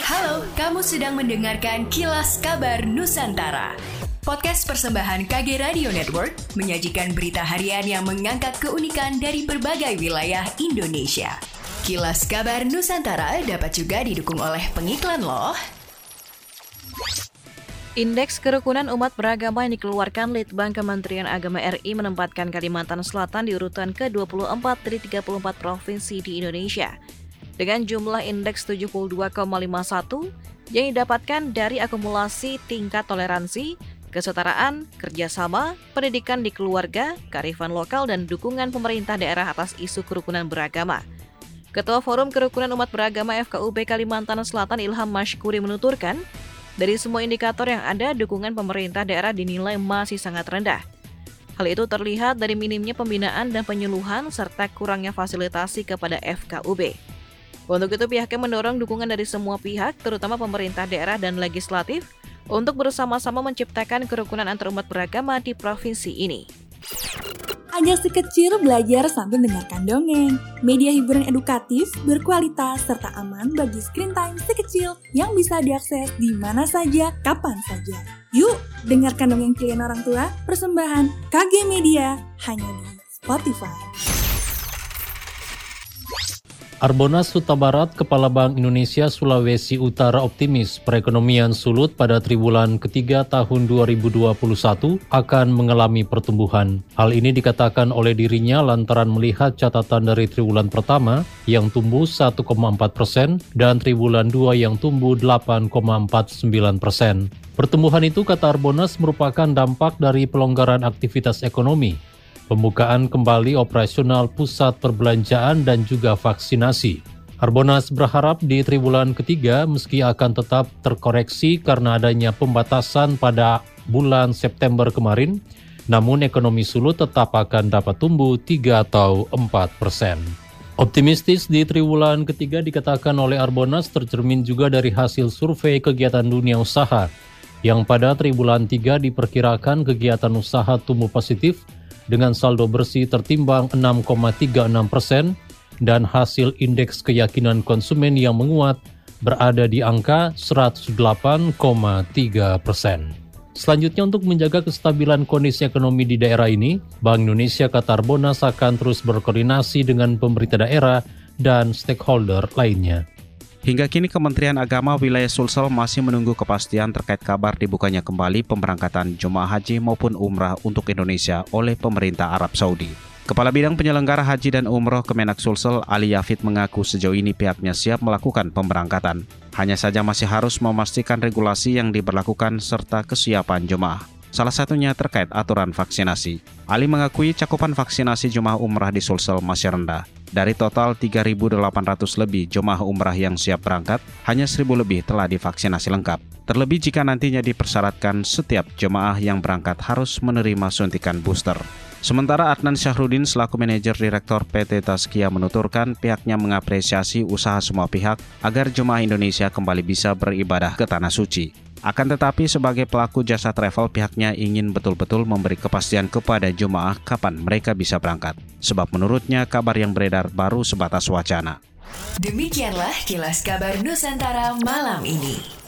Halo, kamu sedang mendengarkan Kilas Kabar Nusantara. Podcast persembahan KG Radio Network menyajikan berita harian yang mengangkat keunikan dari berbagai wilayah Indonesia. Kilas Kabar Nusantara dapat juga didukung oleh pengiklan loh. Indeks kerukunan umat beragama yang dikeluarkan Litbang Kementerian Agama RI menempatkan Kalimantan Selatan di urutan ke-24 dari 34 provinsi di Indonesia. Dengan jumlah indeks 72,51 yang didapatkan dari akumulasi tingkat toleransi, kesetaraan, kerjasama, pendidikan di keluarga, kearifan lokal, dan dukungan pemerintah daerah atas isu kerukunan beragama. Ketua Forum Kerukunan Umat Beragama FKUB Kalimantan Selatan Ilham Mashkuri menuturkan, dari semua indikator yang ada, dukungan pemerintah daerah dinilai masih sangat rendah. Hal itu terlihat dari minimnya pembinaan dan penyuluhan serta kurangnya fasilitasi kepada FKUB. Untuk itu pihaknya mendorong dukungan dari semua pihak, terutama pemerintah daerah dan legislatif, untuk bersama-sama menciptakan kerukunan antarumat beragama di provinsi ini. Ajak si kecil belajar sambil mendengarkan dongeng. Media hiburan edukatif, berkualitas, serta aman bagi screen time si kecil yang bisa diakses di mana saja, kapan saja. Yuk, dengarkan dongeng klien orang tua, persembahan KG Media, hanya di Spotify. Arbonas Suta Barat, Kepala Bank Indonesia Sulawesi Utara optimis perekonomian Sulut pada triwulan ketiga tahun 2021 akan mengalami pertumbuhan. Hal ini dikatakan oleh dirinya lantaran melihat catatan dari triwulan pertama yang tumbuh 1,4 persen dan triwulan 2 yang tumbuh 8,49 persen. Pertumbuhan itu kata Arbonas merupakan dampak dari pelonggaran aktivitas ekonomi pembukaan kembali operasional pusat perbelanjaan dan juga vaksinasi. Harbonas berharap di triwulan ketiga meski akan tetap terkoreksi karena adanya pembatasan pada bulan September kemarin, namun ekonomi Sulut tetap akan dapat tumbuh 3 atau 4 persen. Optimistis di triwulan ketiga dikatakan oleh Arbonas tercermin juga dari hasil survei kegiatan dunia usaha yang pada triwulan 3 diperkirakan kegiatan usaha tumbuh positif dengan saldo bersih tertimbang 6,36 persen dan hasil indeks keyakinan konsumen yang menguat berada di angka 108,3 persen. Selanjutnya untuk menjaga kestabilan kondisi ekonomi di daerah ini, Bank Indonesia Qatar Bonas akan terus berkoordinasi dengan pemerintah daerah dan stakeholder lainnya. Hingga kini Kementerian Agama wilayah Sulsel masih menunggu kepastian terkait kabar dibukanya kembali pemberangkatan jemaah haji maupun umrah untuk Indonesia oleh pemerintah Arab Saudi. Kepala Bidang Penyelenggara Haji dan Umroh Kemenak Sulsel, Ali Yafid mengaku sejauh ini pihaknya siap melakukan pemberangkatan. Hanya saja masih harus memastikan regulasi yang diberlakukan serta kesiapan jemaah. Salah satunya terkait aturan vaksinasi. Ali mengakui cakupan vaksinasi jemaah umrah di Sulsel masih rendah. Dari total 3.800 lebih jemaah umrah yang siap berangkat, hanya 1.000 lebih telah divaksinasi lengkap. Terlebih jika nantinya dipersyaratkan setiap jemaah yang berangkat harus menerima suntikan booster. Sementara Adnan Syahrudin selaku manajer direktur PT Taskia menuturkan pihaknya mengapresiasi usaha semua pihak agar jemaah Indonesia kembali bisa beribadah ke Tanah Suci. Akan tetapi sebagai pelaku jasa travel pihaknya ingin betul-betul memberi kepastian kepada jemaah kapan mereka bisa berangkat. Sebab menurutnya kabar yang beredar baru sebatas wacana. Demikianlah kilas kabar Nusantara malam ini.